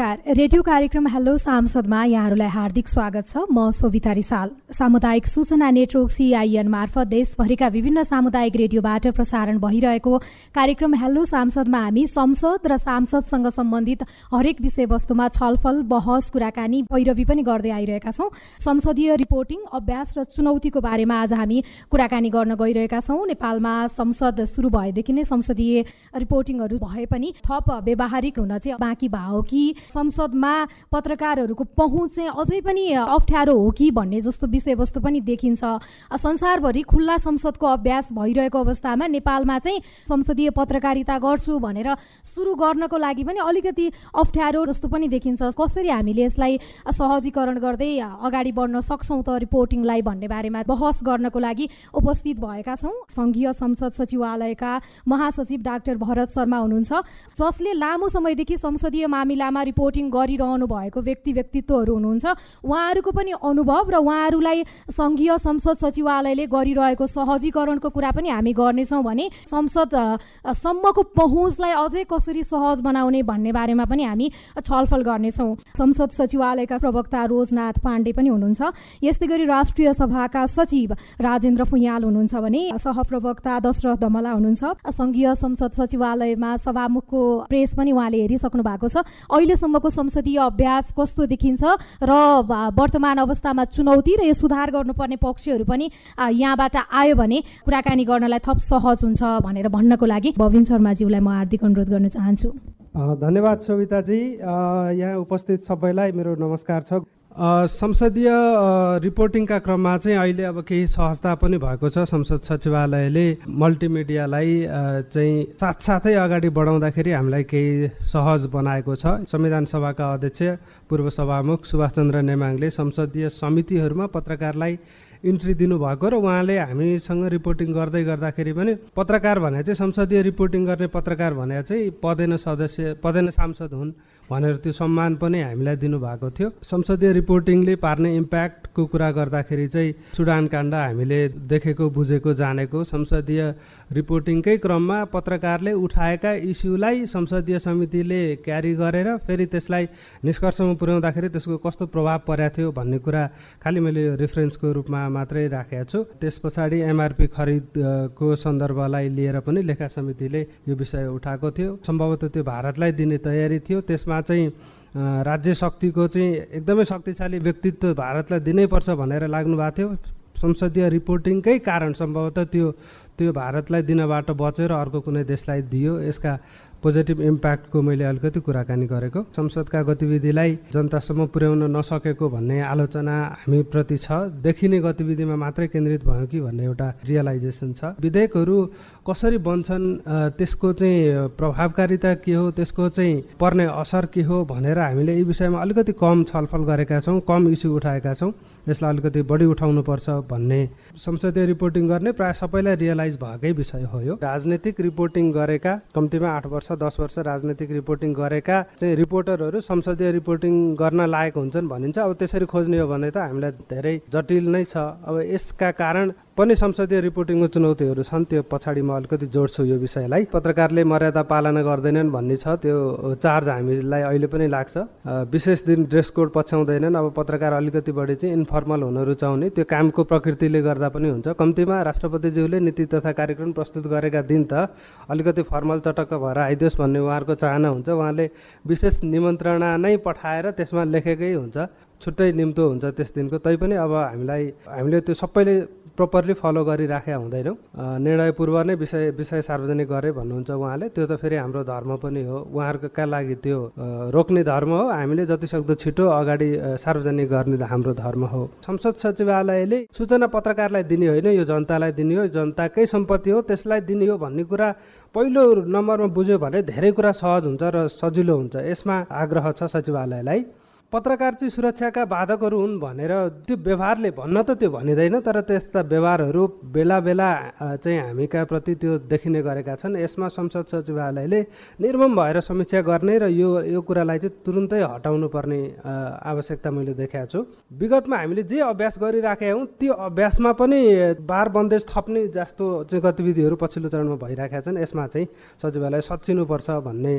नमस्कार। रेडियो कार्यक्रम हेलो सांसदमा यहाँहरूलाई हार्दिक स्वागत छ। म सोभिता रिसाल। सामुदायिक सूचना नेटवर्क सिआइएन मार्फत देशभरिका विभिन्न सामुदायिक रेडियोबाट प्रसारण भइरहेको कार्यक्रम हेलो सांसदमा हामी संसद र सांसदसँग सम्बन्धित हरेक विषयवस्तुमा छलफल बहस कुराकानी पैरवी पनि गर्दै आइरहेका छौँ। संसदीय रिपोर्टिङ अभ्यास र चुनौतीको बारेमा आज हामी कुराकानी गर्न गइरहेका छौँ। नेपालमा संसद सुरु भएदेखि नै संसदीय रिपोर्टिङहरू भए पनि थप व्यवहारिक हुन चाहिँ बाँकी भाव कि संसदमा पत्रकारहरूको पहुँच चाहिँ अझै पनि अप्ठ्यारो हो कि भन्ने जस्तो विषयवस्तु पनि देखिन्छ। संसारभरि खुल्ला संसदको अभ्यास भइरहेको अवस्थामा नेपालमा चाहिँ संसदीय पत्रकारिता गर्छु भनेर सुरु गर्नको लागि पनि अलिकति अप्ठ्यारो जस्तो पनि देखिन्छ। कसरी हामीले यसलाई सहजीकरण गर्दै अगाडि बढ्न सक्छौँ त रिपोर्टिङलाई भन्ने बारेमा बहस गर्नको लागि उपस्थित भएका छौँ। सङ्घीय संसद सचिवालयका महासचिव डाक्टर भरत शर्मा हुनुहुन्छ। जसले लामो समयदेखि संसदीय मामिलामा रिपोर्टिङ गरिरहनु भएको व्यक्ति व्यक्तित्वहरू हुनुहुन्छ। उहाँहरूको पनि अनुभव र उहाँहरूलाई सङ्घीय संसद सचिवालयले गरिरहेको सहजीकरणको कुरा पनि हामी गर्नेछौँ भने संसद सम्मको पहुँचलाई अझै कसरी सहज बनाउने भन्ने बारेमा पनि हामी छलफल गर्नेछौँ। संसद सचिवालयका प्रवक्ता रोजनाथ पाण्डे पनि हुनुहुन्छ। यस्तै गरी राष्ट्रिय सभाका सचिव राजेन्द्र फुयाल हुनुहुन्छ भने सहप्रवक्ता दशरथ धमला हुनुहुन्छ। सङ्घीय संसद सचिवालयमा सभामुखको प्रेस पनि उहाँले हेरिसक्नु भएको छ। अहिलेसम्मको संसदीय अभ्यास कस्तो देखिन्छ र वर्तमान अवस्थामा चुनौती र यो सुधार गर्नुपर्ने पक्षहरू पनि यहाँबाट आयो भने कुराकानी गर्नलाई थप सहज हुन्छ भनेर भन्नको लागि भविन शर्माज्यूलाई म हार्दिक अनुरोध गर्न चाहन्छु। धन्यवाद सविताजी। यहाँ उपस्थित सबैलाई मेरो नमस्कार छ। संसदीय रिपोर्टिङका क्रममा चाहिँ अहिले अब केही सहजता पनि भएको छ। संसद सचिवालयले मल्टिमिडियालाई चाहिँ साथसाथै अगाडि बढाउँदाखेरि हामीलाई केही सहज बनाएको छ। संविधान सभाका अध्यक्ष पूर्व सभामुख सुभाषचन्द्र नेमाङले संसदीय समितिहरूमा पत्रकारलाई इन्ट्री दिनुभएको र उहाँले हामीसँग रिपोर्टिङ गर्दै गर्दाखेरि पनि पत्रकार भने चाहिँ संसदीय रिपोर्टिङ गर्ने पत्रकार भने चाहिँ पदेन सदस्य पदेन सांसद हुन् भनेर त्यो सम्मान पनि हामीलाई दिनुभएको थियो। संसदीय रिपोर्टिङले पार्ने इम्प्याक्टको कुरा गर्दाखेरि चाहिँ सुडान काण्ड हामीले देखेको बुझेको जानेको संसदीय रिपोर्टिङकै क्रममा पत्रकारले उठाएका इस्युलाई संसदीय समितिले क्यारी गरेर फेरि त्यसलाई निष्कर्षमा पुर्याउँदाखेरि त्यसको कस्तो प्रभाव परेको थियो भन्ने कुरा खालि मैले रेफरेन्सको रूपमा मात्रै राखेको छु। त्यस पछाडि एमआरपी खरिदको सन्दर्भलाई लिएर पनि लेखा समितिले यो विषय उठाएको थियो। सम्भवतः त्यो भारतलाई दिने तयारी थियो। त्यसमा चाहिँ राज्य शक्तिको चाहिँ एकदमै शक्तिशाली व्यक्तित्व भारतलाई दिनैपर्छ भनेर लाग्नु भएको थियो। संसदीय रिपोर्टिङकै कारण सम्भवतः त्यो त्यो भारतलाई दिनबाट बचेर अर्को कुनै देशलाई दियो यसका पोजिटिभ इम्प्याक्टको मैले अलिकति कुराकानी गरेको। संसदका गतिविधिलाई जनतासम्म पुर्याउन नसकेको भन्ने आलोचना हामीप्रति छ। देखिने गतिविधिमा मात्रै केन्द्रित भयो कि भन्ने एउटा रियलाइजेसन छ। विधेयकहरू कसरी बन्छन् त्यसको चाहिँ प्रभावकारिता के हो त्यसको चाहिँ पर्ने असर के हो भनेर हामीले यी विषयमा अलिकति कम छलफल गरेका छौँ कम इस्यु उठाएका छौँ। यसलाई अलिकति बढी उठाउनुपर्छ भन्ने संसदीय रिपोर्टिङ गर्ने प्रायः सबैलाई रियलाइज भएकै विषय हो यो। राजनैतिक रिपोर्टिङ गरेका कम्तीमा आठ वर्ष दस वर्ष राजनैतिक रिपोर्टिङ गरेका चाहिँ रिपोर्टरहरू संसदीय रिपोर्टिङ गर्न लायक हुन्छन् भनिन्छ। अब त्यसरी खोज्ने हो भने त हामीलाई धेरै जटिल नै छ। अब यसका कारण पनि संसदीय रिपोर्टिङको चुनौतीहरू छन् त्यो पछाडि म अलिकति जोड्छु यो विषयलाई। पत्रकारले मर्यादा पालना गर्दैनन् भन्ने छ त्यो चार्ज हामीलाई अहिले पनि लाग्छ। विशेष दिन ड्रेस कोड पछ्याउँदैनन्। अब पत्रकार अलिकति बढी चाहिँ इन्फर्मल हुन रुचाउने त्यो कामको प्रकृतिले गर्दा पनि हुन्छ। कम्तीमा राष्ट्रपतिज्यूले नीति तथा कार्यक्रम प्रस्तुत गरेका दिन त अलिकति फर्मल चटक्क भएर आइदियोस् भन्ने उहाँहरूको चाहना हुन्छ। उहाँले विशेष निमन्त्रणा नै पठाएर त्यसमा लेखेकै हुन्छ। छुट्टै निम्तो हुन्छ त्यस दिनको। तैपनि अब हामीलाई हामीले त्यो सबैले प्रोपरली फलो गरिराखेका हुँदैनौँ। निर्णय पूर्व नै विषय विषय सार्वजनिक गरे भन्नुहुन्छ उहाँले। त्यो त फेरि हाम्रो धर्म पनि हो। उहाँहरूका लागि त्यो रोक्ने धर्म हो। हामीले जति सक्दो छिटो अगाडि सार्वजनिक गर्ने हाम्रो धर्म हो। संसद सचिवालयले सूचना पत्रकारलाई दिने होइन यो जनतालाई दिने हो। जनताकै सम्पत्ति हो। त्यसलाई दिने हो भन्ने कुरा पहिलो नम्बरमा बुझ्यो भने धेरै कुरा सहज हुन्छ र सजिलो हुन्छ। यसमा आग्रह छ सचिवालयलाई। पत्रकार चाहिँ सुरक्षाका बाधकहरू हुन् भनेर त्यो व्यवहारले भन्न त त्यो भनिँदैन तर त्यस्ता व्यवहारहरू बेला बेला चाहिँ हामीका प्रति त्यो देखिने गरेका छन्। यसमा संसद सचिवालयले निर्मम भएर समीक्षा गर्ने र यो यो कुरालाई चाहिँ तुरुन्तै हटाउनु पर्ने आवश्यकता मैले देखाएको छु। विगतमा हामीले जे अभ्यास गरिराखेका हौँ त्यो अभ्यासमा पनि बार बन्देज थप्ने जस्तो चाहिँ गतिविधिहरू पछिल्लो चरणमा भइरहेका छन्। यसमा चाहिँ सचिवालय सचिनुपर्छ भन्ने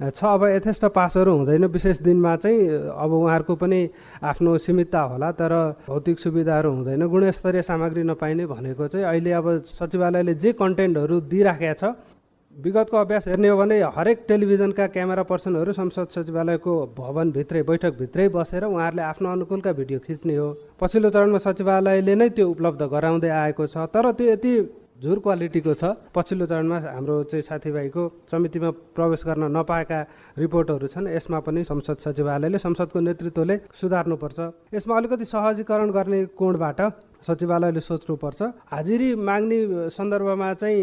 छ अब यथेष्ट पासहरू हुँदैन। विशेष दिनमा चाहिँ अब उहाँहरूको पनि आफ्नो सीमितता होला तर भौतिक सुविधाहरू हुँदैन। गुणस्तरीय सामग्री नपाइने भनेको चाहिँ अहिले अब सचिवालयले जे कन्टेन्टहरू दिइराखेका छ विगतको अभ्यास हेर्ने हो भने हरेक टेलिभिजनका क्यामेरा पर्सनहरू संसद सचिवालयको भवनभित्रै बैठकभित्रै बसेर उहाँहरूले आफ्नो अनुकूलका भिडियो खिच्ने हो। पछिल्लो चरणमा सचिवालयले नै त्यो उपलब्ध गराउँदै आएको छ तर त्यो यति झुर क्वालिटीको छ पछिल्लो चरणमा हाम्रो चाहिँ साथीभाइको समितिमा प्रवेश गर्न नपाएका रिपोर्टहरू छन् यसमा पनि संसद सचिवालयले संसदको नेतृत्वले सुधार्नुपर्छ। यसमा अलिकति सहजीकरण गर्ने कोणबाट सचिवालयले सोच्नुपर्छ। हाजिरी माग्ने सन्दर्भमा चाहिँ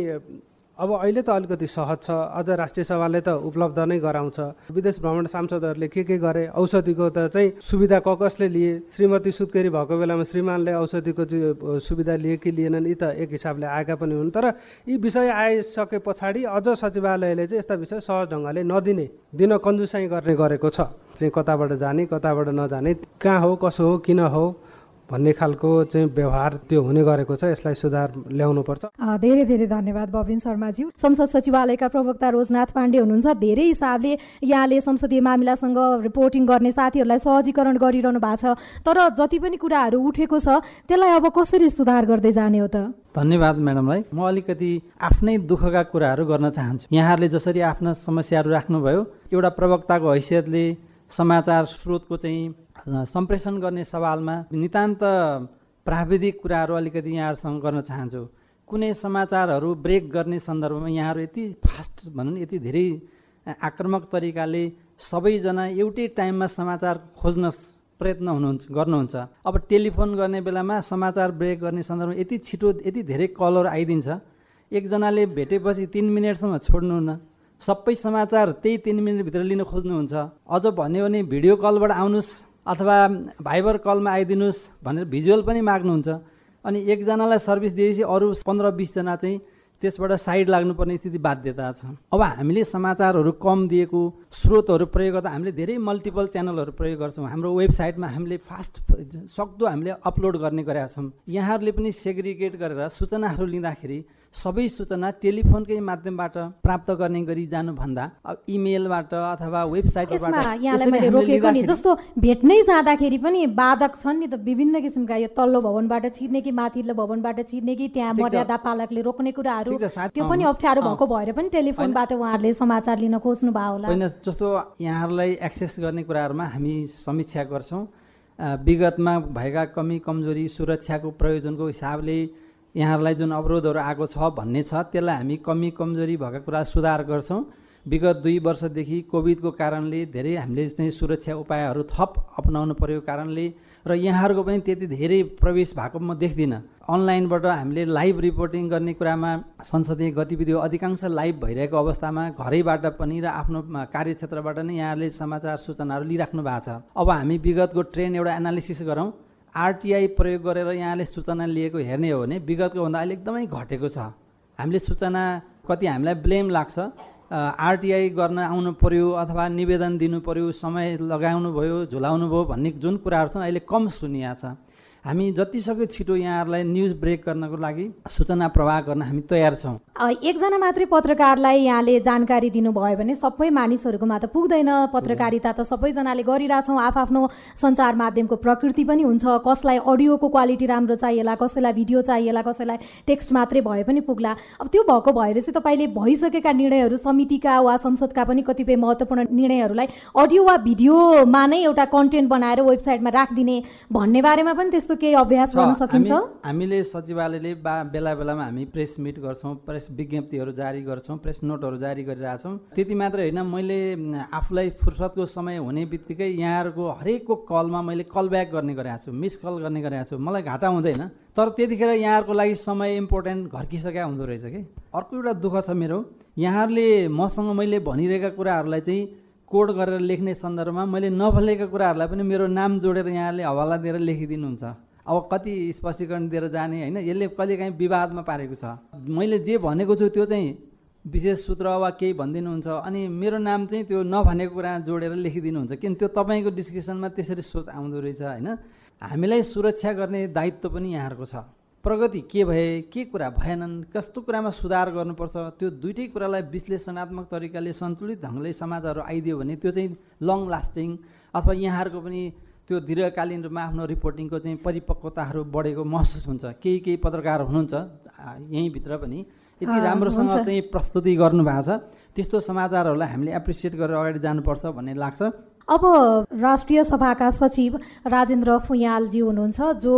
अब अहिले त अलिकति सहज छ। अझ राष्ट्रिय सभाले त उपलब्ध नै गराउँछ। विदेश भ्रमण सांसदहरूले के के गरे औषधिको त चाहिँ सुविधा क कसले लिए? श्रीमती सुत्केरी भएको बेलामा श्रीमानले औषधिको सुविधा लिए कि लिएनन् यी त एक हिसाबले आएका पनि हुन्। तर यी विषय आइसके पछाडि अझ सचिवालयले चाहिँ यस्ता विषय सहज ढङ्गले नदिने दिन कन्जुसाइ गर्ने गरेको छ। चाहिँ कताबाट जाने कताबाट नजाने कहाँ हो कसो हो किन हो भन्ने खालको चाहिँ व्यवहार त्यो हुने गरेको छ यसलाई सुधार ल्याउनु पर्छ। धेरै धेरै धन्यवाद बबिन शर्माज्यू। संसद सचिवालयका प्रवक्ता रोजनाथ पाण्डे हुनुहुन्छ। धेरै हिसाबले यहाँले संसदीय मामिलासँग रिपोर्टिङ गर्ने साथीहरूलाई सहजीकरण गरिरहनु भएको छ। तर जति पनि कुराहरू उठेको छ त्यसलाई अब कसरी सुधार गर्दै जाने हो त? धन्यवाद म्याडमलाई। म अलिकति आफ्नै दुःखका कुराहरू गर्न चाहन्छु। यहाँहरूले जसरी आफ्ना समस्याहरू राख्नुभयो एउटा प्रवक्ताको हैसियतले समाचार स्रोतको चाहिँ सम्प्रेषण गर्ने सवालमा नितान्त प्राविधिक कुराहरू अलिकति यहाँहरूसँग गर्न चाहन्छु। कुनै समाचारहरू ब्रेक गर्ने सन्दर्भमा यहाँहरू यति फास्ट भनौँ यति धेरै आक्रमक तरिकाले सबैजना एउटै टाइममा समाचार खोज्न प्रयत्न हुनुहुन्छ गर्नुहुन्छ। अब टेलिफोन गर्ने बेलामा समाचार ब्रेक गर्ने सन्दर्भमा यति छिटो यति धेरै कलहरू आइदिन्छ। एकजनाले भेटेपछि तिन मिनटसम्म छोड्नुहुन्न। सबै समाचार त्यही तिन मिनटभित्र लिन खोज्नुहुन्छ। अझ भन्यो भने भिडियो कलबाट आउनुहोस् अथवा भाइबर कलमा आइदिनुहोस् भनेर भिजुअल पनि माग्नुहुन्छ। अनि एकजनालाई सर्भिस दिएपछि अरू पन्ध्र बिसजना चाहिँ त्यसबाट साइड लाग्नुपर्ने स्थिति बाध्यता छ। अब हामीले समाचारहरू कम दिएको स्रोतहरू प्रयोग गर्दा हामीले धेरै मल्टिपल च्यानलहरू प्रयोग गर्छौँ। हाम्रो वेबसाइटमा हामीले फास्ट सक्दो हामीले अपलोड गर्ने गरेका छौँ। यहाँहरूले पनि सेग्रिगेट गरेर सूचनाहरू लिँदाखेरि सबै सूचना टेलिफोनकै माध्यमबाट प्राप्त गर्ने गरी जानुभन्दा अब इमेलबाट अथवा वेबसाइटबाट जस्तो भेट्नै जाँदाखेरि पनि बाधक छन् नि त विभिन्न किसिमका यो तल्लो भवनबाट छिर्ने कि माथिल्लो भवनबाट छिर्ने कि त्यहाँ मर्यादा पालकले रोक्ने कुराहरू। त्यो पनि अप्ठ्यारो भएको भएर पनि टेलिफोनबाट उहाँहरूले समाचार लिन खोज्नु भयो होला। जस्तो यहाँहरूलाई एक्सेस गर्ने कुराहरूमा हामी समीक्षा गर्छौँ। विगतमा भएका कमी कमजोरी सुरक्षाको प्रयोजनको हिसाबले यहाँहरूलाई जुन अवरोधहरू आएको छ भन्ने छ त्यसलाई हामी कमी कमजोरी भएका कुरा सुधार गर्छौँ। विगत दुई वर्षदेखि कोभिडको कारणले धेरै हामीले चाहिँ सुरक्षा उपायहरू थप अपनाउनु परेको कारणले र यहाँहरूको पनि त्यति धेरै प्रवेश भएको म देख्दिनँ। अनलाइनबाट हामीले लाइभ रिपोर्टिङ गर्ने कुरामा संसदीय गतिविधि अधिकांश लाइभ भइरहेको अवस्थामा घरैबाट पनि र आफ्नो कार्यक्षेत्रबाट नै यहाँहरूले समाचार सूचनाहरू लिइराख्नु भएको छ। अब हामी विगतको ट्रेन एउटा एनालिसिस गरौँ। आरटिआई प्रयोग गरेर यहाँले सूचना लिएको हेर्ने हो भने विगतको भन्दा अहिले एकदमै घटेको छ। हामीले सूचना कति हामीलाई ब्लेम लाग्छ आरटिआई गर्न आउनु पऱ्यो अथवा निवेदन दिनु पऱ्यो समय लगाउनु भयो झुलाउनु भयो भन्ने जुन कुराहरू छन् अहिले कम सुनिया छ। हामी जतिसक्दो छिटो यहाँहरूलाई न्युज ब्रेक गर्नको लागि सूचना प्रवाह गर्न हामी तयार छौँ। एकजना मात्रै पत्रकारलाई यहाँले जानकारी दिनुभयो भने सबै मानिसहरूकोमा त पुग्दैन। पत्रकारिता त सबैजनाले गरिरहेछौँ। आफ्नो सञ्चार माध्यमको प्रकृति पनि हुन्छ। कसलाई अडियोको क्वालिटी राम्रो चाहिएला कसैलाई भिडियो चाहिएला कसैलाई टेक्स्ट मात्रै भए पनि पुग्ला। अब त्यो भएको भएर चाहिँ तपाईँले भइसकेका निर्णयहरू समितिका वा संसदका पनि कतिपय महत्त्वपूर्ण निर्णयहरूलाई अडियो वा भिडियोमा नै एउटा कन्टेन्ट बनाएर वेबसाइटमा राखिदिने भन्ने बारेमा पनि त्यस्तो केही अभ्यास गर्न सकिन्छ? हामीले सचिवालयले बेला बेलामा हामी प्रेस मिट गर्छौँ प्रेस विज्ञप्तिहरू जारी गर्छौँ प्रेस नोटहरू जारी गरिरहेछौँ। त्यति मात्रै होइन मैले आफूलाई फुर्सदको समय हुने बित्तिकै यहाँहरूको हरेकको कलमा मैले कल ब्याक गर्ने गरेको छु मिस कल गर्ने गरेको छु। मलाई घाटा हुँदैन तर त्यतिखेर यहाँहरूको लागि समय इम्पोर्टेन्ट घर्किसकेका हुँदो रहेछ कि? अर्को एउटा दुःख छ मेरो यहाँहरूले मसँग मैले भनिरहेका कुराहरूलाई चाहिँ कोड गरेर लेख्ने सन्दर्भमा मैले नभलेका कुराहरूलाई पनि मेरो नाम जोडेर यहाँले हवाला दिएर लेखिदिनुहुन्छ। अब कति स्पष्टीकरण दिएर जाने होइन यसले कहिलेकाहीँ विवादमा पारेको छ। मैले जे भनेको छु त्यो चाहिँ विशेष सूत्र वा केही भनिदिनुहुन्छ अनि मेरो नाम चाहिँ त्यो नभनेको कुरा जोडेर लेखिदिनुहुन्छ। किन त्यो तपाईँको डिस्क्रिप्सनमा त्यसरी सोच आउँदो रहेछ होइन। हामीलाई सुरक्षा गर्ने दायित्व पनि यहाँहरूको छ। प्रगति के भए के कुरा भएनन् कस्तो कुरामा सुधार गर्नुपर्छ त्यो दुइटै कुरालाई विश्लेषणात्मक तरिकाले सन्तुलित ढङ्गले समाजहरू आइदियो भने त्यो चाहिँ लङ लास्टिङ अथवा यहाँहरूको पनि त्यो दीर्घकालीन रूपमा आफ्नो रिपोर्टिङको चाहिँ परिपक्वताहरू बढेको महसुस हुन्छ। केही केही पत्रकार हुनुहुन्छ यहीँभित्र पनि यति राम्रोसँग चाहिँ प्रस्तुति गर्नुभएको छ। त्यस्तो समाचारहरूलाई हामीले एप्रिसिएट गरेर अगाडि जानुपर्छ भन्ने लाग्छ। अब राष्ट्रिय सभाका सचिव राजेन्द्र फुयालजी हुनुहुन्छ जो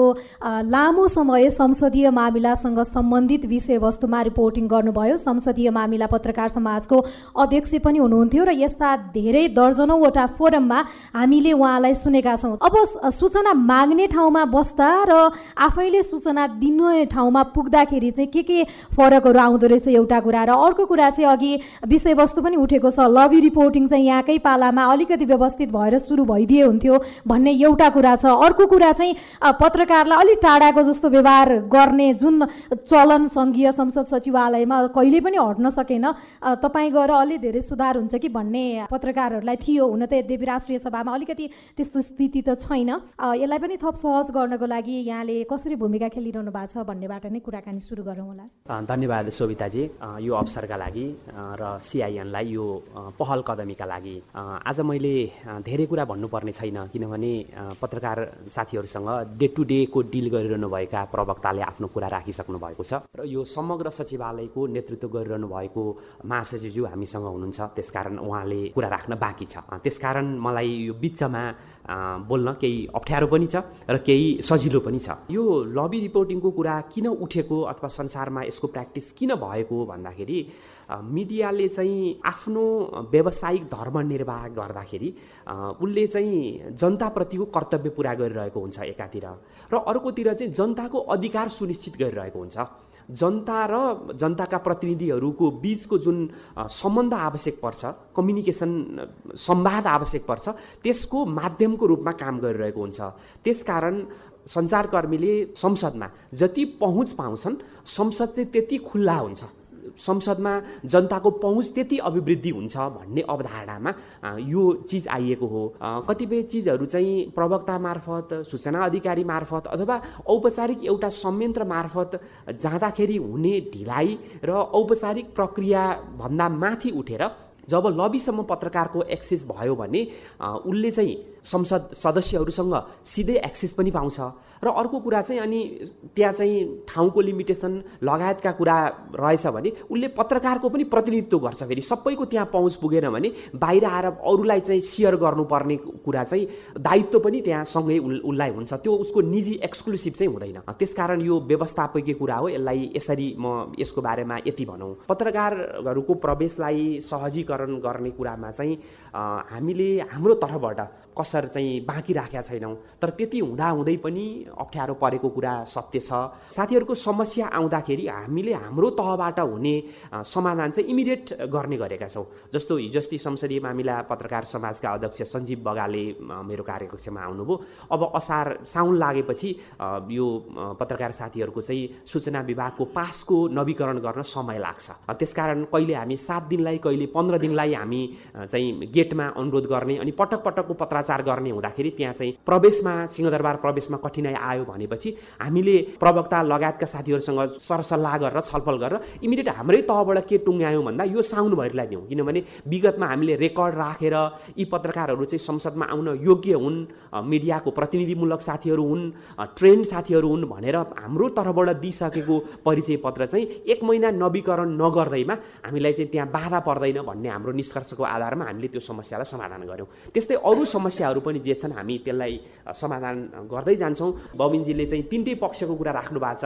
लामो समय संसदीय मामिलासँग सम्बन्धित विषयवस्तुमा रिपोर्टिङ गर्नुभयो। संसदीय मामिला पत्रकार समाजको अध्यक्ष पनि हुनुहुन्थ्यो र यस्ता धेरै दर्जनौँवटा फोरममा हामीले उहाँलाई सुनेका छौँ। अब सूचना माग्ने ठाउँमा बस्दा र आफैले सूचना दिने ठाउँमा पुग्दाखेरि चाहिँ के के फरकहरू आउँदो रहेछ एउटा कुरा र अर्को कुरा चाहिँ अघि विषयवस्तु पनि उठेको छ। लबी रिपोर्टिङ चाहिँ यहाँकै पालामा अलिकति व्यवस्थित व्यवस्थित भएर सुरु भइदिए हुन्थ्यो भन्ने एउटा कुरा छ। अर्को कुरा चाहिँ पत्रकारलाई अलिक टाढाको जस्तो व्यवहार गर्ने जुन चलन सङ्घीय संसद सचिवालयमा कहिले पनि हट्न सकेन। तपाईँ गएर अलि धेरै सुधार हुन्छ कि भन्ने पत्रकारहरूलाई थियो हुन त यद्यपि राष्ट्रिय सभामा अलिकति त्यस्तो स्थिति त छैन। यसलाई पनि थप सहज गर्नको लागि यहाँले कसरी भूमिका खेलिरहनु भएको छ भन्नेबाट नै कुराकानी सुरु गरौँ होला। धन्यवाद शोभिताजी। यो अवसरका लागि र सिआइएनलाई यो पहल कदमीका लागि। आज मैले धेरै कुरा भन्नुपर्ने छैन किनभने पत्रकार साथीहरूसँग डे टु डेको डिल गरिरहनु भएका प्रवक्ताले आफ्नो कुरा राखिसक्नु भएको छ र यो समग्र सचिवालयको नेतृत्व गरिरहनु भएको महासचिवज्यू हामीसँग हुनुहुन्छ त्यसकारण उहाँले कुरा राख्न बाँकी छ। त्यसकारण मलाई यो बिचमा बोल्न केही अप्ठ्यारो पनि छ र केही सजिलो पनि छ। यो लबी रिपोर्टिङको कुरा किन उठेको अथवा संसारमा यसको प्र्याक्टिस किन भएको भन्दाखेरि मिडियाले चाहिँ आफ्नो व्यावसायिक धर्म निर्वाह गर्दाखेरि उसले चाहिँ जनताप्रतिको कर्तव्य पुरा गरिरहेको हुन्छ एकातिर। र अर्कोतिर चाहिँ जनताको अधिकार सुनिश्चित गरिरहेको हुन्छ। जनता र जनताका प्रतिनिधिहरूको बिचको जुन सम्बन्ध आवश्यक पर्छ कम्युनिकेसन संवाद आवश्यक पर्छ त्यसको माध्यमको रूपमा काम गरिरहेको हुन्छ। त्यसकारण सञ्चारकर्मीले संसदमा जति पहुँच पाउँछन् संसद चाहिँ त्यति खुल्ला हुन्छ। संसदमा जनताको पहुँच त्यति अभिवृद्धि हुन्छ भन्ने अवधारणामा यो चिज आइएको हो। कतिपय चिजहरू चाहिँ प्रवक्ता मार्फत सूचना अधिकारी मार्फत अथवा औपचारिक एउटा संयन्त्र मार्फत जाँदाखेरि हुने ढिलाइ र औपचारिक प्रक्रियाभन्दा माथि उठेर जब लबीसम्म पत्रकारको एक्सेस भयो भने उसले चाहिँ संसद सदस्यहरूसँग सिधै एक्सेस पनि पाउँछ। र अर्को कुरा चाहिँ अनि त्यहाँ चाहिँ ठाउँको लिमिटेसन लगायतका कुरा रहेछ भने उसले पत्रकारको पनि प्रतिनिधित्व गर्छ फेरि। सबैको त्यहाँ पहुँच पुगेन भने बाहिर आएर अरूलाई चाहिँ सेयर गर्नुपर्ने कुरा चाहिँ दायित्व पनि त्यहाँ सँगै उसलाई हुन्छ। त्यो उसको निजी एक्सक्लुसिभ चाहिँ हुँदैन। त्यसकारण यो व्यवस्थापकीय कुरा हो। यसलाई यसरी म यसको बारेमा यति भनौँ। पत्रकारहरूको प्रवेशलाई सहजीकरण गर्ने कुरामा चाहिँ हामीले हाम्रो तर्फबाट कसर चाहिँ बाँकी राखेका छैनौँ। तर त्यति हुँदाहुँदै पनि अप्ठ्यारो परेको कुरा सत्य छ। साथीहरूको समस्या आउँदाखेरि हामीले हाम्रो तहबाट हुने समाधान चाहिँ इमिडिएट गर्ने गरेका छौँ। जस्तो हिजोस्ती संसदीय मामिला पत्रकार समाजका अध्यक्ष सञ्जीव बगाले मेरो कार्यकक्षमा आउनुभयो। अब असार साउन लागेपछि यो पत्रकार साथीहरूको चाहिँ सूचना विभागको पासको नवीकरण गर्न समय लाग्छ। त्यसकारण कहिले हामी सात दिनलाई कहिले पन्ध्र दिनलाई हामी चाहिँ गेटमा अनुरोध गर्ने अनि पटक पटकको पत्राचार गर्ने हुँदाखेरि त्यहाँ चाहिँ प्रवेशमा सिंहदरबार प्रवेशमा कठिनाइ आयो भनेपछि हामीले प्रवक्ता लगायतका साथीहरूसँग सरसल्लाह गरेर छलफल गरेर इमिडिएट हाम्रै तहबाट के टुङ्ग्यायौँ भन्दा यो साउनभरिलाई दिउँ। किनभने विगतमा हामीले रेकर्ड राखेर यी पत्रकारहरू चाहिँ संसदमा आउन योग्य हुन् मिडियाको प्रतिनिधिमूलक साथीहरू हुन् ट्रेन साथीहरू हुन् भनेर हाम्रो तर्फबाट दिइसकेको परिचय पत्र चाहिँ एक महिना नवीकरण नगर्दैमा हामीलाई चाहिँ त्यहाँ बाधा पर्दैन भन्ने हाम्रो निष्कर्षको आधारमा हामीले त्यो समस्यालाई समाधान गऱ्यौँ। त्यस्तै अरू समस्याहरू पनि जे छन् हामी त्यसलाई समाधान गर्दै जान्छौँ। बबिनजीले चाहिँ तिनटै पक्षको कुरा राख्नु भएको छ।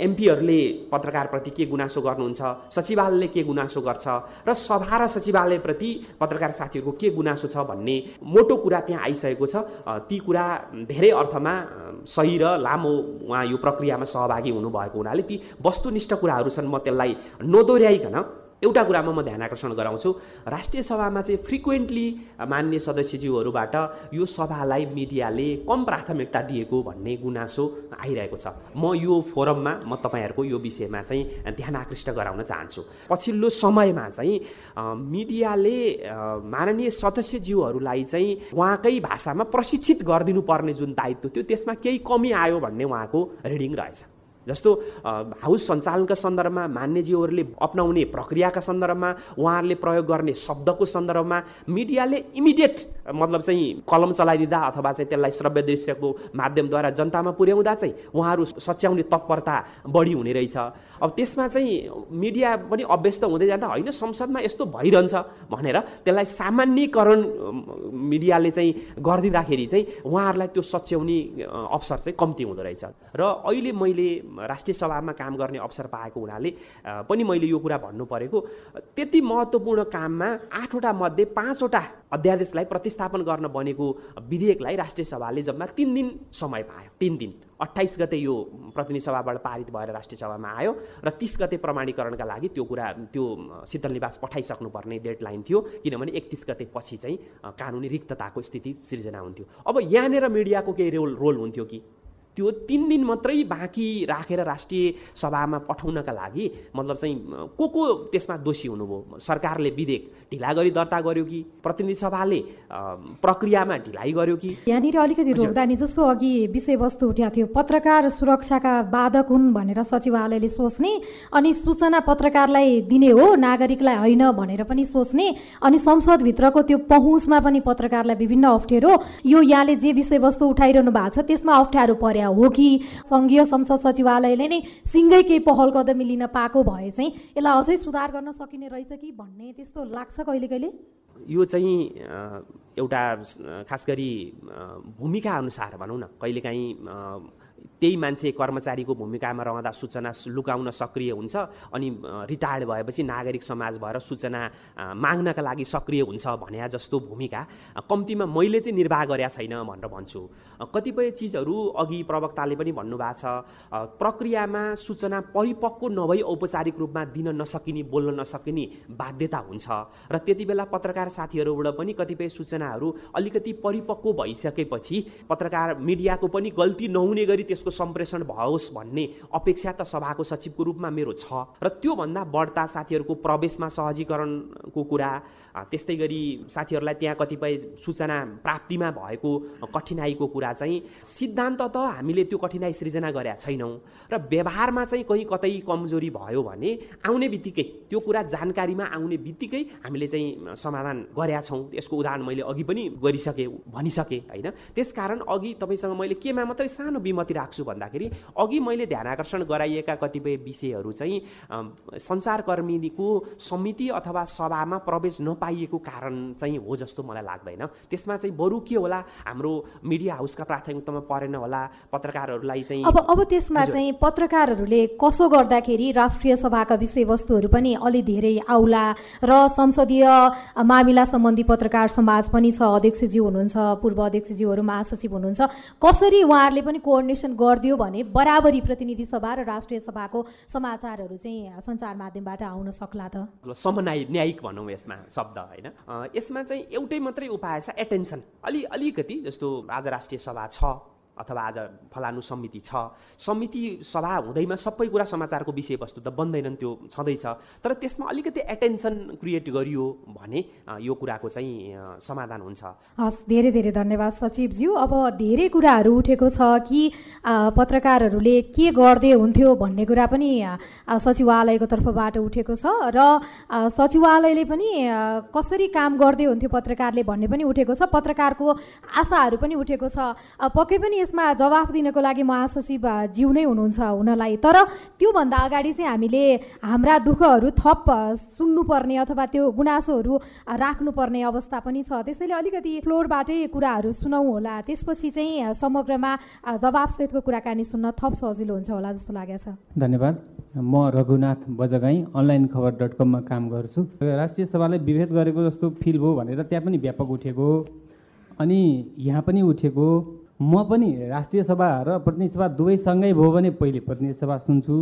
एमपीहरूले पत्रकारप्रति के गुनासो गर्नुहुन्छ सचिवालयले के गुनासो गर्छ र सभा र सचिवालयप्रति पत्रकार साथीहरूको के गुनासो छ भन्ने मोटो कुरा त्यहाँ आइसकेको छ। ती कुरा धेरै अर्थमा सही र लामो उहाँ यो प्रक्रियामा सहभागी हुनुभएको हुनाले ती वस्तुनिष्ठ कुराहरू छन्। म त्यसलाई नदोर्याइकन एउटा कुरामा म ध्यान आकर्षण गराउँछु। राष्ट्रिय सभामा चाहिँ फ्रिक्वेन्टली मान्य सदस्यज्यूहरूबाट यो सभालाई मिडियाले कम प्राथमिकता दिएको भन्ने गुनासो आइरहेको छ। म यो फोरममा म तपाईँहरूको यो विषयमा चाहिँ ध्यान आकृष्ट गराउन चाहन्छु। पछिल्लो समयमा चाहिँ मिडियाले माननीय सदस्यज्यूहरूलाई चाहिँ उहाँकै भाषामा प्रशिक्षित गरिदिनु पर्ने जुन दायित्व थियो त्यसमा केही कमी आयो भन्ने उहाँको रिडिङ रहेछ। जस्तो हाउस सञ्चालनका सन्दर्भमा मान्यज्यूहरूले अप्नाउने प्रक्रियाका सन्दर्भमा उहाँहरूले प्रयोग गर्ने शब्दको सन्दर्भमा मिडियाले इमिडिएट मतलब चाहिँ कलम चलाइदिँदा अथवा चाहिँ त्यसलाई श्रव्य दृश्यको माध्यमद्वारा जनतामा पुर्याउँदा चाहिँ उहाँहरू सच्याउने तत्परता बढी हुने रहेछ। अब त्यसमा चाहिँ मिडिया पनि अभ्यस्त हुँदै जाँदा होइन संसदमा यस्तो भइरहन्छ भनेर त्यसलाई सामान्यकरण मिडियाले चाहिँ गरिदिँदाखेरि चाहिँ उहाँहरूलाई त्यो सच्याउने अवसर चाहिँ कम्ती हुँदो रहेछ। र अहिले मैले राष्ट्रिय सभामा काम गर्ने अवसर पाएको हुनाले पनि मैले यो कुरा भन्नु परेको त्यति महत्त्वपूर्ण काममा आठवटा मध्ये पाँचवटा अध्यादेशलाई प्रतिस्थापन गर्न बनेको विधेयकलाई राष्ट्रिय सभाले जम्मा तिन दिन समय पायो। तिन दिन। अट्ठाइस गते यो प्रतिनिधि सभाबाट पारित भएर राष्ट्रिय सभामा आयो र तिस गते प्रमाणीकरणका लागि त्यो कुरा त्यो शीतल निवास पठाइसक्नुपर्ने डेडलाइन थियो किनभने एकतिस गते पछि चाहिँ कानुनी रिक्तताको स्थिति सिर्जना हुन्थ्यो। अब यहाँनिर मिडियाको केही रोल रोल हुन्थ्यो कि? त्यो तिन दिन मात्रै बाँकी राखेर राष्ट्रिय सभामा पठाउनका लागि मतलब चाहिँ को को त्यसमा दोषी हुनुभयो? सरकारले विधेयक ढिला गरी दर्ता गर्यो कि? प्रतिनिधि सभाले प्रक्रियामा ढिलाइ गर्यो कि? यहाँनिर अलिकति रोक्दा नि जस्तो अघि विषयवस्तु उठ्याएको थियो पत्रकार सुरक्षाका बाधक हुन् भनेर सचिवालयले सोच्ने अनि सूचना पत्रकारलाई दिने हो नागरिकलाई होइन भनेर पनि सोच्ने अनि संसदभित्रको त्यो पहुँचमा पनि पत्रकारलाई विभिन्न अप्ठ्यारो। यो यहाँले जे विषयवस्तु उठाइरहनु भएको छ त्यसमा अप्ठ्यारो पर्या। हो कि सङ्घीय संसद सचिवालयले नै सिङ्गै केही पहल कदमी लिन पाएको भए चाहिँ यसलाई अझै सुधार गर्न सकिने रहेछ कि भन्ने त्यस्तो लाग्छ कहिले कहिले? यो चाहिँ एउटा खास गरी भूमिका अनुसार भनौँ न। कहिलेकाहीँ त्यही मान्छे कर्मचारीको भूमिकामा रहँदा सूचना लुकाउन सक्रिय हुन्छ अनि रिटायर्ड भएपछि नागरिक समाज भएर सूचना माग्नका लागि सक्रिय हुन्छ भने जस्तो भूमिका। कम्तीमा मैले चाहिँ निर्वाह गरेका छैन भनेर भन्छु। कतिपय चिजहरू अघि प्रवक्ताले पनि भन्नुभएको छ। प्रक्रियामा सूचना परिपक्व नभई औपचारिक रूपमा दिन नसकिने बोल्न नसकिने बाध्यता हुन्छ। र त्यति बेला पत्रकार साथीहरूबाट पनि कतिपय सूचनाहरू अलिकति परिपक्व भइसकेपछि पत्रकार मिडियाको पनि गल्ती नहुने गरी त्यसको सम्प्रेषण भओस् भन्ने अपेक्षा त सभाको सचिवको रूपमा मेरो छ। र त्योभन्दा बढ्ता साथीहरूको प्रवेशमा सहजीकरणको कुरा त्यस्तै गरी साथीहरूलाई त्यहाँ कतिपय सूचना प्राप्तिमा भएको कठिनाइको कुरा चाहिँ सिद्धान्त त हामीले त्यो कठिनाइ सृजना गरेका छैनौँ र व्यवहारमा चाहिँ कहीँ कतै कमजोरी भयो भने आउने बित्तिकै त्यो कुरा जानकारीमा आउने बित्तिकै हामीले चाहिँ समाधान गरेका छौँ। यसको उदाहरण मैले अघि पनि गरिसकेँ भनिसकेँ होइन? त्यसकारण अघि तपाईँसँग मैले केमा मात्रै सानो विमति राख्छु भन्दाखेरि अघि मैले ध्यान आकर्षण गराइएका कतिपय विषयहरू चाहिँ सञ्चारकर्मीको समिति अथवा सभामा प्रवेश नपा पाइएको कारण चाहिँ हो जस्तो मलाई लाग्दैन। त्यसमा चाहिँ बरु के होला हाम्रो मिडिया हाउसका प्राथमिकतामा परेन होला पत्रकारहरूलाई चाहिँ अब अब त्यसमा चाहिँ पत्रकारहरूले कसो गर्दाखेरि राष्ट्रिय सभाका विषयवस्तुहरू पनि अलि धेरै आउला र संसदीय मामिला सम्बन्धी पत्रकार समाज पनि छ अध्यक्षज्यू हुनुहुन्छ पूर्व अध्यक्षज्यूहरू महासचिव हुनुहुन्छ कसरी उहाँहरूले पनि कोअर्डिनेसन गरिदियो भने बराबरी प्रतिनिधि सभा र राष्ट्रिय सभाको समाचारहरू चाहिँ सञ्चार माध्यमबाट आउन सक्ला त? समन्वय न्यायिक भनौँ यसमा शब्द। शब्द होइन। यसमा चाहिँ एउटै मात्रै उपाय छ एटेन्सन। अलि अलिकति जस्तो आज राष्ट्रिय सभा छ। अथवा आज फलानु समिति छ। समिति सभा हुँदैमा सबै कुरा समाचारको विषयवस्तु त बन्दैनन् त्यो छँदैछ। तर त्यसमा अलिकति एटेन्सन क्रिएट गरियो भने यो कुराको चाहिँ समाधान हुन्छ। हस् धेरै धेरै धन्यवाद सचिवज्यू। अब धेरै कुराहरू उठेको छ कि पत्रकारहरूले के गर्दै हुन्थ्यो भन्ने कुरा पनि सचिवालयको तर्फबाट उठेको छ र सचिवालयले पनि कसरी काम गर्दै हुन्थ्यो पत्रकारले भन्ने पनि उठेको छ। पत्रकारको आशाहरू पनि उठेको छ। पक्कै पनि यसमा जवाफ दिनको लागि महासचिव जिउ नै हुनुहुन्छ हुनलाई। तर त्योभन्दा अगाडि चाहिँ हामीले हाम्रा दुःखहरू थप सुन्नुपर्ने अथवा त्यो गुनासोहरू राख्नुपर्ने अवस्था पनि छ। त्यसैले अलिकति फ्लोरबाटै कुराहरू सुनौँ होला। त्यसपछि चाहिँ समग्रमा जवाफसहितको कुराकानी सुन्न थप सजिलो हुन्छ होला जस्तो लागेको छ। धन्यवाद। म रघुनाथ बजगाई अनलाइन खबर डट कममा काम गर्छु। राष्ट्रिय सभालाई विभेद गरेको जस्तो फिल भयो भनेर त्यहाँ पनि व्यापक उठेको। अनि यहाँ पनि उठेको। म पनि राष्ट्रिय सभा र प्रतिनिधि सभा दुवैसँगै भयो भने पहिले प्रतिनिधि सभा सुन्छु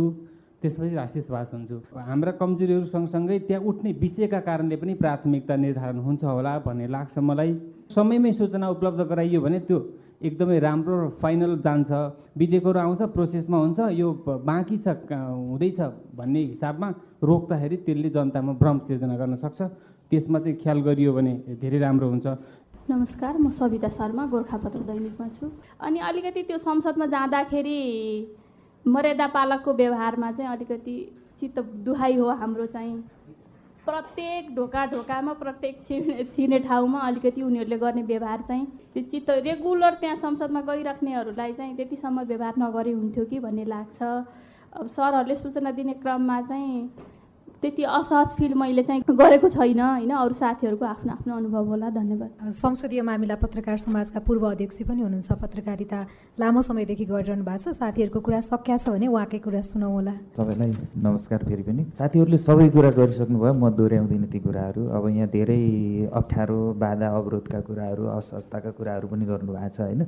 त्यसपछि राष्ट्रिय सभा सुन्छु। हाम्रा कमजोरीहरू सँगसँगै त्यहाँ उठ्ने विषयका कारणले पनि प्राथमिकता निर्धारण हुन्छ होला भन्ने लाग्छ मलाई। समयमै सूचना उपलब्ध गराइयो भने त्यो एकदमै राम्रो र फाइनल जान्छ। विधेयकहरू आउँछ प्रोसेसमा हुन्छ यो बाँकी छ हुँदैछ भन्ने हिसाबमा रोक्दाखेरि त्यसले जनतामा भ्रम सिर्जना गर्न सक्छ। त्यसमा चाहिँ ख्याल गरियो भने धेरै राम्रो हुन्छ। नमस्कार म सविता शर्मा गोर्खापत्र दैनिकमा छु। अनि अलिकति त्यो संसदमा जाँदाखेरि मर्यादा पालकको व्यवहारमा चाहिँ अलिकति चित्त दुहाई हो हाम्रो चाहिँ। प्रत्येक ढोका ढोकामा प्रत्येक छिर्ने छिर्ने ठाउँमा अलिकति उनीहरूले गर्ने व्यवहार चाहिँ त्यो चित्त रेगुलर त्यहाँ संसदमा गइराख्नेहरूलाई चाहिँ त्यतिसम्म व्यवहार नगरे हुन्थ्यो कि भन्ने लाग्छ। अब सरहरूले सूचना दिने क्रममा चाहिँ त्यति असहज फिल मैले चाहिँ गरेको छैन होइन? अरू साथीहरूको आफ्नो आफ्नो अनुभव होला धन्यवाद। संसदीय मामिला पत्रकार समाजका पूर्व अध्यक्ष पनि हुनुहुन्छ पत्रकारिता लामो समयदेखि गरिरहनु भएको छ। साथीहरूको कुरा सक्या छ भने उहाँकै कुरा सुनौ होला सबैलाई नमस्कार फेरि पनि। साथीहरूले सबै कुरा गरिसक्नु भयो म दोहोऱ्याउँदिनँ ती कुराहरू। अब यहाँ धेरै अप्ठ्यारो बाधा अवरोधका कुराहरू असहजताका कुराहरू पनि गर्नुभएको छ होइन?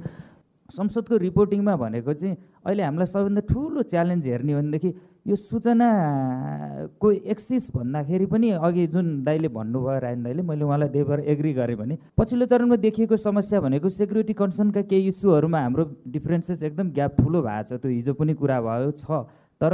संसदको रिपोर्टिङमा भनेको चाहिँ अहिले हामीलाई सबैभन्दा ठुलो च्यालेन्ज हेर्ने हो भनेदेखि यो सूचनाको एक्सिस भन्दाखेरि पनि अघि जुन दाइले भन्नुभयो रायन दाइले मैले उहाँलाई देवर एग्री गरेँ भने पछिल्लो चरणमा देखिएको समस्या भनेको सेक्युरिटी कन्सर्नका केही इस्युहरूमा हाम्रो डिफ्रेन्सेस एकदम ग्याप ठुलो भएको छ। त्यो हिजो पनि कुरा भयो छ। तर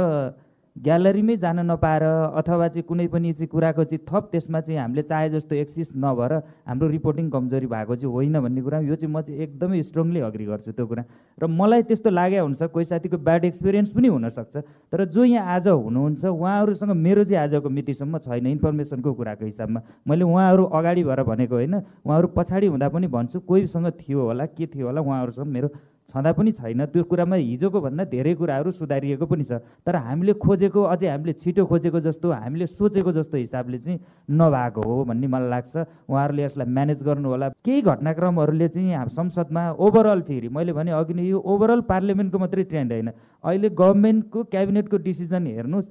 ग्यालरीमै जान नपाएर अथवा चाहिँ कुनै पनि चाहिँ कुराको चाहिँ थप त्यसमा चाहिँ हामीले चाहे जस्तो एक्सिस नभएर हाम्रो रिपोर्टिङ कमजोरी भएको चाहिँ होइन भन्ने कुरा यो चाहिँ म चाहिँ एकदमै स्ट्रङली अग्री गर्छु त्यो कुरा। र मलाई त्यस्तो लागे हुन्छ कोही साथीको ब्याड एक्सपिरियन्स पनि हुनसक्छ। तर जो यहाँ आज हुनुहुन्छ उहाँहरूसँग मेरो चाहिँ आजको मितिसम्म छैन इन्फर्मेसनको कुराको हिसाबमा। मैले उहाँहरू अगाडि भएर भनेको होइन उहाँहरू पछाडि हुँदा पनि भन्छु कोहीसँग थियो होला के थियो होला उहाँहरूसँग मेरो छँदा पनि छैन। त्यो कुरामा हिजोको भन्दा धेरै कुराहरू सुधारिएको पनि छ। तर हामीले खोजेको अझै हामीले छिटो खोजेको जस्तो हामीले सोचेको जस्तो हिसाबले चाहिँ नभएको हो भन्ने मलाई लाग्छ। उहाँहरूले यसलाई म्यानेज गर्नु होला केही घटनाक्रमहरूले चाहिँ संसदमा ओभरअल फेरि मैले भने अघि नै यो ओभरअल पार्लियामेन्टको मात्रै ट्रेन्ड होइन। अहिले गभर्मेन्टको क्याबिनेटको डिसिजन हेर्नुहोस्।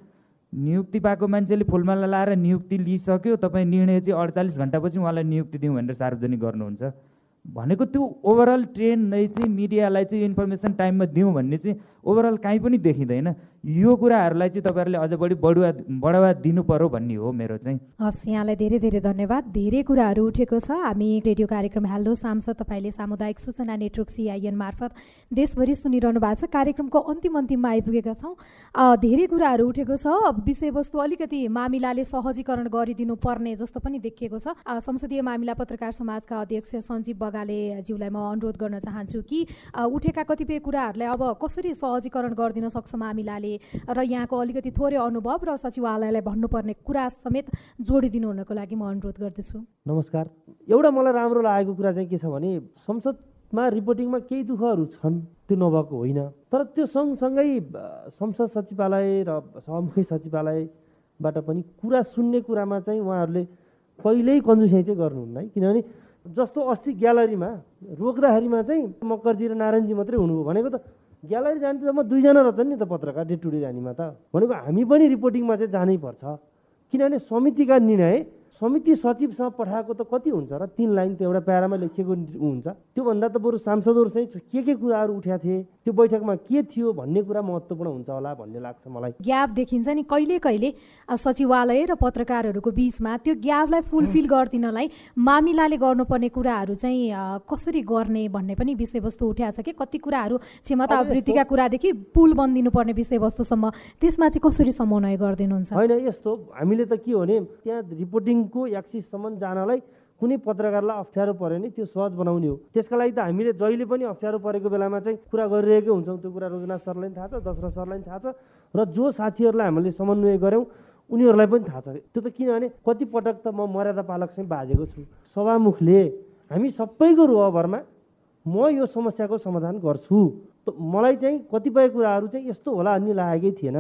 नियुक्ति पाएको मान्छेले फुलमाला लाएर नियुक्ति लिइसक्यो। तपाईँ निर्णय चाहिँ अडचालिस घन्टापछि उहाँलाई नियुक्ति दिउँ भनेर सार्वजनिक गर्नुहुन्छ। भनेको त्यो ओभरअल ट्रेन नै चाहिँ मिडियालाई चाहिँ इन्फर्मेसन टाइममा दिउँ भन्ने चाहिँ ओभरअल काहीँ पनि देखिँदैन। यो कुराहरूलाई चाहिँ तपाईँहरूले अझ बढी बढुवा बढावा दिनु पर्यो भन्ने हो मेरो चाहिँ। हस् यहाँलाई धेरै धेरै धन्यवाद। धेरै कुराहरू उठेको छ। हामी रेडियो कार्यक्रम हेलो सांसद तपाईँले सामुदायिक सूचना नेटवर्क सिआइएन मार्फत देशभरि सुनिरहनु भएको छ। कार्यक्रमको अन्तिम अन्तिममा आइपुगेका छौँ। धेरै कुराहरू उठेको छ। विषयवस्तु अलिकति मामिलाले सहजीकरण गरिदिनु पर्ने जस्तो पनि देखिएको छ। संसदीय मामिला पत्रकार समाजका अध्यक्ष सञ्जीव बगाले ज्यूलाई म अनुरोध गर्न चाहन्छु कि उठेका कतिपय कुराहरूलाई अब कसरी सहजीकरण गरिदिन सक्छ मामिलाले र यहाँको अलिकति थोरै अनुभव र सचिवालयलाई भन्नुपर्ने कुरा समेत जोडिदिनु हुनको लागि म अनुरोध गर्दछु। नमस्कार। एउटा मलाई राम्रो लागेको कुरा चाहिँ के छ भने संसदमा रिपोर्टिङमा केही दुःखहरू छन् त्यो नभएको होइन। तर त्यो सँगसँगै संसद सचिवालय र सभामुखी सचिवालयबाट पनि कुरा सुन्ने कुरामा चाहिँ उहाँहरूले पहिल्यै कन्जुसाइ चाहिँ गर्नुहुन्न है। किनभने जस्तो अस्ति ग्यालरीमा रोक्दाखेरिमा चाहिँ मकरजी र नारायणजी मात्रै हुनुभयो भनेको त ग्यालरी जाने त जम्मा दुईजना रहेछन् नि त पत्रकार डे टु डे जानेमा त। भनेको हामी पनि रिपोर्टिङमा चाहिँ जानै पर्छ। किनभने समितिका निर्णय समिति सचिवसँग पठाएको त कति हुन्छ र तिन लाइन त एउटा प्यारामा लेखिएको हुन्छ। त्योभन्दा त बरु सांसदहरू चाहिँ के के कुराहरू उठ्या थिए त्यो बैठकमा के थियो भन्ने कुरा महत्त्वपूर्ण हुन्छ होला भन्ने लाग्छ मलाई। ग्याप देखिन्छ नि कहिले कहिले सचिवालय र पत्रकारहरूको बिचमा त्यो ग्यापलाई फुलफिल गरिदिनलाई मामिलाले गर्नुपर्ने कुराहरू चाहिँ कसरी गर्ने भन्ने पनि विषयवस्तु उठ्या छ कि? कति कुराहरू क्षमता वृद्धिका कुरादेखि पुल बनिदिनु पर्ने विषयवस्तुसम्म त्यसमा चाहिँ कसरी समन्वय गरिदिनुहुन्छ? होइन यस्तो हामीले त के हो भने त्यहाँ रिपोर्टिङ दिनको एक्सिससम्म जानलाई कुनै पत्रकारलाई अप्ठ्यारो पऱ्यो भने त्यो सहज बनाउने हो। त्यसका लागि त हामीले जहिले पनि अप्ठ्यारो परेको बेलामा चाहिँ कुरा गरिरहेकै हुन्छौँ। त्यो कुरा रोजना सरलाई पनि थाहा छ दशरथ सरलाई पनि थाहा छ र जो साथीहरूलाई हामीले समन्वय गऱ्यौँ उनीहरूलाई पनि थाहा छ। त्यो त किनभने कतिपटक त म मर्यादा पालक चाहिँ बाजेको छु। सभामुखले हामी सबैको रोहभरमा म यो समस्याको समाधान गर्छु। मलाई चाहिँ कतिपय कुराहरू चाहिँ यस्तो होला भन्ने लागेकै थिएन।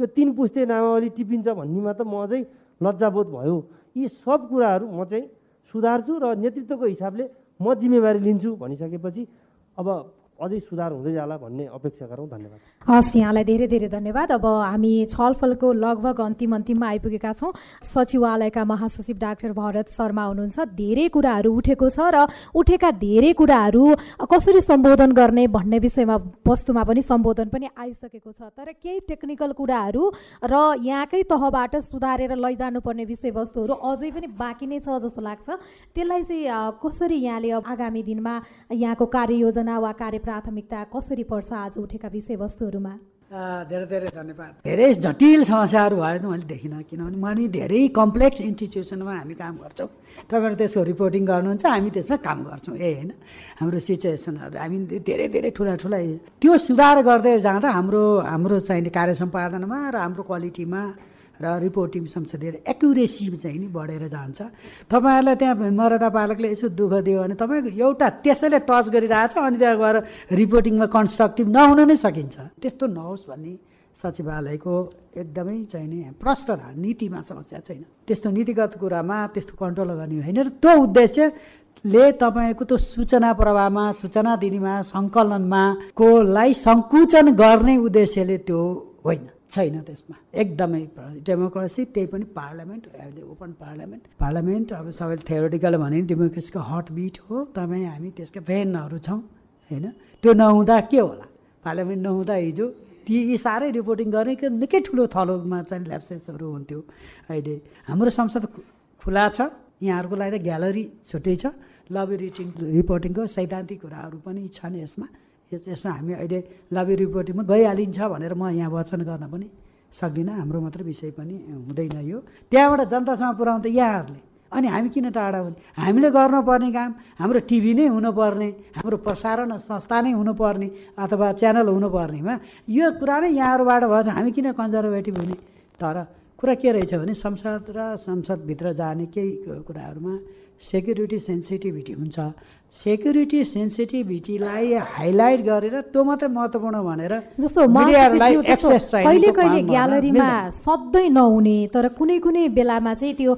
यो तिन पुस्ते नामावली टिपिन्छ भन्नेमा त म अझै लज्जाबोध भयो। यी सब कुराहरू म चाहिँ सुधार्छु र नेतृत्वको हिसाबले म जिम्मेवारी लिन्छु भनिसकेपछि अब अझै सुधार हुँदै जाला भन्ने अपेक्षा गरौँ। धन्यवाद। हस् यहाँलाई धेरै धेरै धन्यवाद। अब हामी छलफलको लगभग अन्तिम अन्तिममा आइपुगेका छौँ। सचिवालयका महासचिव डाक्टर भरत शर्मा हुनुहुन्छ। धेरै कुराहरू उठेको छ र उठेका धेरै कुराहरू कसरी सम्बोधन गर्ने भन्ने विषयमा वस्तुमा पनि सम्बोधन पनि आइसकेको छ। तर केही टेक्निकल कुराहरू र यहाँकै तहबाट सुधारेर लैजानुपर्ने विषयवस्तुहरू अझै पनि बाँकी नै छ जस्तो लाग्छ। त्यसलाई चाहिँ कसरी यहाँले आगामी दिनमा यहाँको कार्ययोजना वा कार्य प्राथमिकता कसरी पर्छ आज उठेका विषयवस्तुहरूमा? धेरै धेरै धन्यवाद। धेरै जटिल समस्याहरू भयो त मैले देखिनँ किनभने मैले धेरै कम्प्लेक्स इन्स्टिट्युसनमा हामी काम गर्छौँ। तपाईँहरू त्यसको रिपोर्टिङ गर्नुहुन्छ हामी त्यसमा काम गर्छौँ ए होइन? हाम्रो सिचुएसनहरू हामी धेरै धेरै ठुला ठुला त्यो सुधार गर्दै जाँदा हाम्रो हाम्रो चाहिँ कार्य सम्पादनमा र हाम्रो क्वालिटीमा र रिपोर्टिङ संसदीय एकुरेसी चाहिँ नि बढेर जान्छ। तपाईँहरूलाई त्यहाँ मर्यादा पालकले यसो दुःख दियो भने तपाईँको एउटा त्यसैले टच गरिरहेछ अनि त्यहाँ गएर रिपोर्टिङमा कन्स्ट्रक्टिभ नहुन नै सकिन्छ। त्यस्तो नहोस् भन्ने सचिवालयको एकदमै चाहिँ नि प्रष्ट नीतिमा समस्या छैन। त्यस्तो नीतिगत कुरामा त्यस्तो कन्ट्रोल गर्ने होइन र त्यो उद्देश्यले तपाईँको त्यो सूचना प्रवाहमा सूचना दिनेमा सङ्कलनमा कोलाई सङ्कुचन गर्ने उद्देश्यले त्यो होइन। छैन त्यसमा। एकदमै डेमोक्रेसी त्यही पनि पार्लियामेन्ट अहिले ओपन पार्लियामेन्ट। पार्लियामेन्ट अब सबैले थ्योरिटिकल भने डेमोक्रेसीको हट बिट हो तपाईँ हामी त्यसका फ्यानहरू छौँ होइन? त्यो नहुँदा के होला? पार्लियामेन्ट नहुँदा हिजो ती यी साह्रै रिपोर्टिङ गर्ने निकै ठुलो थलोमा चाहिँ ल्याप्सेसहरू हुन्थ्यो। अहिले हाम्रो संसद खुला छ यहाँहरूको लागि त ग्यालरी छुट्टै छ। लबी रिटिङ रिपोर्टिङको सैद्धान्तिक कुराहरू पनि छन् यसमा। यसमा हामी अहिले लबी रिपोर्टिङमा गइहालिन्छ भनेर म यहाँ वचन गर्न पनि सक्दिनँ। हाम्रो मात्र विषय पनि हुँदैन यो। त्यहाँबाट जनतासँग पुऱ्याउनु त यहाँहरूले। अनि हामी किन टाढा हुने? हामीले गर्नुपर्ने काम हाम्रो टिभी नै हुनुपर्ने हाम्रो प्रसारण संस्था नै हुनुपर्ने अथवा च्यानल हुनुपर्नेमा यो कुरा नै यहाँहरूबाट भएछ। हामी किन कन्जर्भेटिभ हुने? तर कुरा के रहेछ भने संसद र संसदभित्र जाने केही कुराहरूमा सेक्युरिटी सेन्सिटिभिटी हुन्छ। सेक्युरिटी सेन्सिटिभिटीलाई हाइलाइट गरेर त्यो मात्रै महत्त्वपूर्ण भनेर जस्तो कहिले कहिले ग्यालरीमा सधैँ नहुने तर कुनै कुनै बेलामा चाहिँ त्यो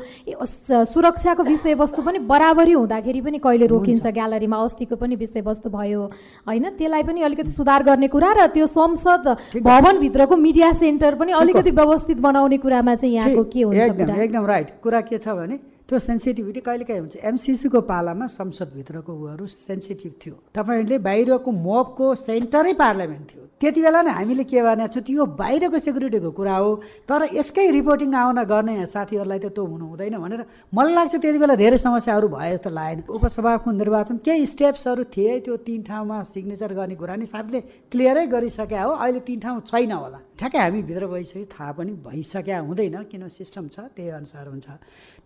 सुरक्षाको विषयवस्तु पनि बराबरी हुँदाखेरि पनि कहिले रोकिन्छ ग्यालरीमा अस्तिको पनि विषयवस्तु भयो। होइन? त्यसलाई पनि अलिकति सुधार गर्ने कुरा र त्यो संसद भवनभित्रको मिडिया सेन्टर पनि अलिकति व्यवस्थित बनाउने कुरामा चाहिँ यहाँको के हुन्छ एकदम राइट कुरा के छ भने त्यो सेन्सिटिभिटी कहिले काहीँ हुन्छ? एमसिसीको पालामा संसदभित्रको उहरू सेन्सिटिभ थियो। तपाईँले बाहिरको मोबको सेन्टरै पार्लियामेन्ट थियो। त्यति बेला नै हामीले के भनेको छौँ त्यो बाहिरको सेक्युरिटीको कुरा हो तर यसकै रिपोर्टिङ आउन गर्ने साथीहरूलाई त त्यो हुनु हुँदैन भनेर मलाई लाग्छ त्यति बेला धेरै समस्याहरू भए जस्तो लागेन। उपसभाको निर्वाचन केही स्टेप्सहरू थिए त्यो तिन ठाउँमा सिग्नेचर गर्ने कुरा नि साथीले क्लियरै गरिसके हो अहिले तिन ठाउँ छैन होला। ठ्याक्कै हामी भित्र भइसक्यो थाहा पनि भइसक्या हुँदैन किन सिस्टम छ त्यही अनुसार हुन्छ।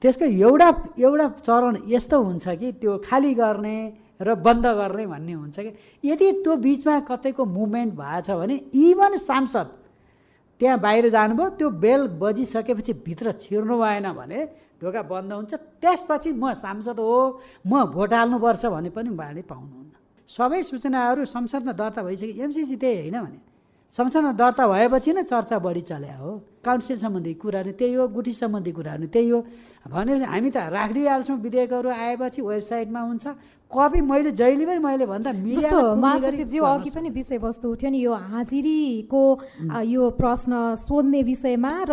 त्यसको एउटा एउटा चरण यस्तो हुन्छ कि त्यो खाली गर्ने र बन्द गर्ने भन्ने हुन्छ कि। यदि त्यो बिचमा कतैको मुभमेन्ट भएछ भने इभन सांसद त्यहाँ बाहिर जानुभयो त्यो बेल बजिसकेपछि भित्र छिर्नु भएन भने ढोका बन्द हुन्छ। त्यसपछि म सांसद हो म भोट हाल्नुपर्छ भने पनि बाँडी पाउनुहुन्न। सबै सूचनाहरू संसदमा दर्ता भइसक्यो एमसिसी त्यही होइन भने। संसदमा दर्ता भएपछि नै चर्चा बढी चल्या हो। काउन्सिल सम्बन्धी कुराहरू त्यही हो गुठी सम्बन्धी कुराहरू त्यही हो। भनेपछि हामी त राखिदिइहाल्छौँ विधेयकहरू आएपछि वेबसाइटमा हुन्छ। कपी मैले जहिले पनि मैले भन्दा जस्तो महासचिवज्यू अघि पनि विषयवस्तु उठ्यो नि यो हाजिरीको यो प्रश्न सोध्ने विषयमा र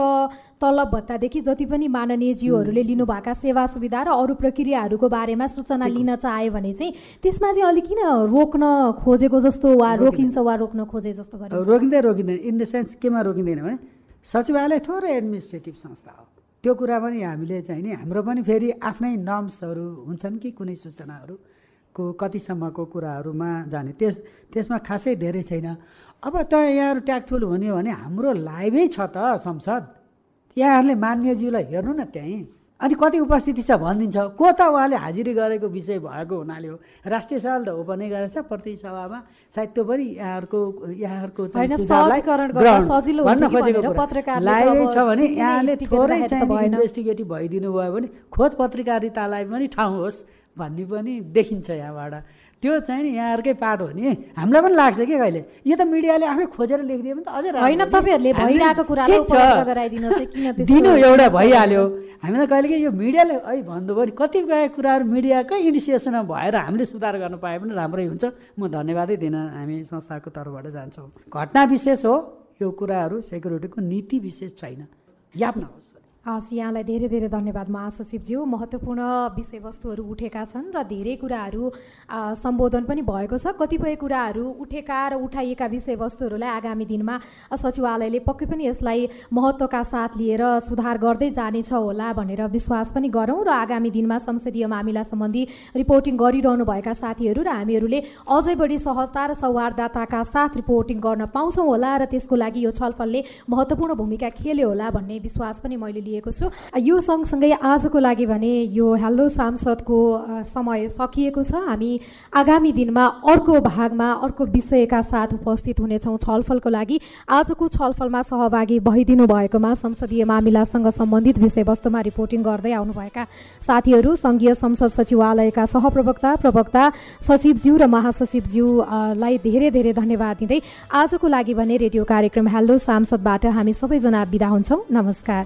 तलब भत्तादेखि जति पनि माननीय ज्यूहरूले लिनुभएका सेवा सुविधा र अरू प्रक्रियाहरूको बारेमा सूचना लिन चाह्यो भने चाहिँ त्यसमा चाहिँ अलिक किन रोक्न खोजेको जस्तो वा रोकिन्छ वा रोक्न खोजे जस्तो रोकिँदै रोकिँदैन। इन द सेन्स केमा रोकिँदैन भने सचिवालय थोरै एडमिनिस्ट्रेटिभ संस्था हो। त्यो कुरा पनि हामीले चाहिँ नि हाम्रो पनि फेरि आफ्नै नर्म्सहरू हुन्छन् कि कुनै सूचनाहरू। को कतिसम्मको कुराहरूमा जाने। त्यस त्यसमा खासै धेरै छैन। अब त यहाँहरू ट्याक्टफुल हुने भने हाम्रो लाइभै छ त संसद। यहाँहरूले मान्यज्यूलाई हेर्नु न त्यहीँ। अनि कति उपस्थिति छ भनिदिन्छ। को त उहाँले हाजिरी गरेको विषय भएको हुनाले हो। राष्ट्रिय सभा त ओपनै गरेछ प्रति सभामा। सायद त्यो पनि यहाँहरूको यहाँहरूको भन्न खोजेको लाइभै छ भने यहाँले थोरै चाहिँ इन्भेस्टिगेटिभ भइदिनु भयो भने खोज पत्रकारितालाई पनि ठाउँ होस्। भन्ने पनि देखिन्छ यहाँबाट। त्यो चाहिँ नि यहाँहरूकै पाठ हो नि। हामीलाई पनि लाग्छ कि कहिले? यो त मिडियाले आफै खोजेर लेखिदियो भने त अझै होइन तपाईँहरूले भइरहेको कुरा दिनु एउटा भइहाल्यो। हामीलाई कहिले कि यो मिडियाले है भन्नुभयो भने कतिपय कुराहरू मिडियाकै इनिसिएसनमा भएर हामीले सुधार गर्न पाए पनि राम्रै हुन्छ। म धन्यवादै दिन हामी संस्थाको तर्फबाट जान्छौँ। घटना विशेष हो। यो कुराहरू सेक्युरिटीको नीति विशेष छैन। याद नहोस्। हस् यहाँलाई धेरै धेरै धन्यवाद महासचिवज्यू। महत्त्वपूर्ण विषयवस्तुहरू उठेका छन् र धेरै कुराहरू सम्बोधन पनि भएको छ। कतिपय कुराहरू उठेका र उठाइएका विषयवस्तुहरूलाई आगामी दिनमा सचिवालयले पक्कै पनि यसलाई महत्त्वका साथ लिएर सुधार गर्दै जानेछ होला भनेर विश्वास पनि गरौँ र आगामी दिनमा संसदीय मामिला सम्बन्धी रिपोर्टिङ गरिरहनुभएका साथीहरू र हामीहरूले अझै बढी सहजता र सौहार्दताका साथ रिपोर्टिङ गर्न पाउँछौँ होला र त्यसको लागि यो छलफलले महत्त्वपूर्ण भूमिका खेल्यो होला भन्ने विश्वास पनि मैले लिए लिएको छु। यो सँगसँगै आजको लागि भने यो हेलो सांसदको समय सकिएको छ। हामी आगामी दिनमा अर्को भागमा अर्को विषयका साथ उपस्थित हुनेछौँ छलफलको लागि। आजको छलफलमा सहभागी भइदिनु भएकोमा संसदीय मामिलासँग सम्बन्धित विषयवस्तुमा रिपोर्टिङ गर्दै आउनुभएका साथीहरू सङ्घीय संसद सचिवालयका सहप्रवक्ता प्रवक्ता सचिवज्यू र महासचिवज्यूलाई धेरै धेरै धन्यवाद दिँदै आजको लागि भने रेडियो कार्यक्रम हेलो सांसदबाट हामी सबैजना बिदा हुन्छौँ। नमस्कार।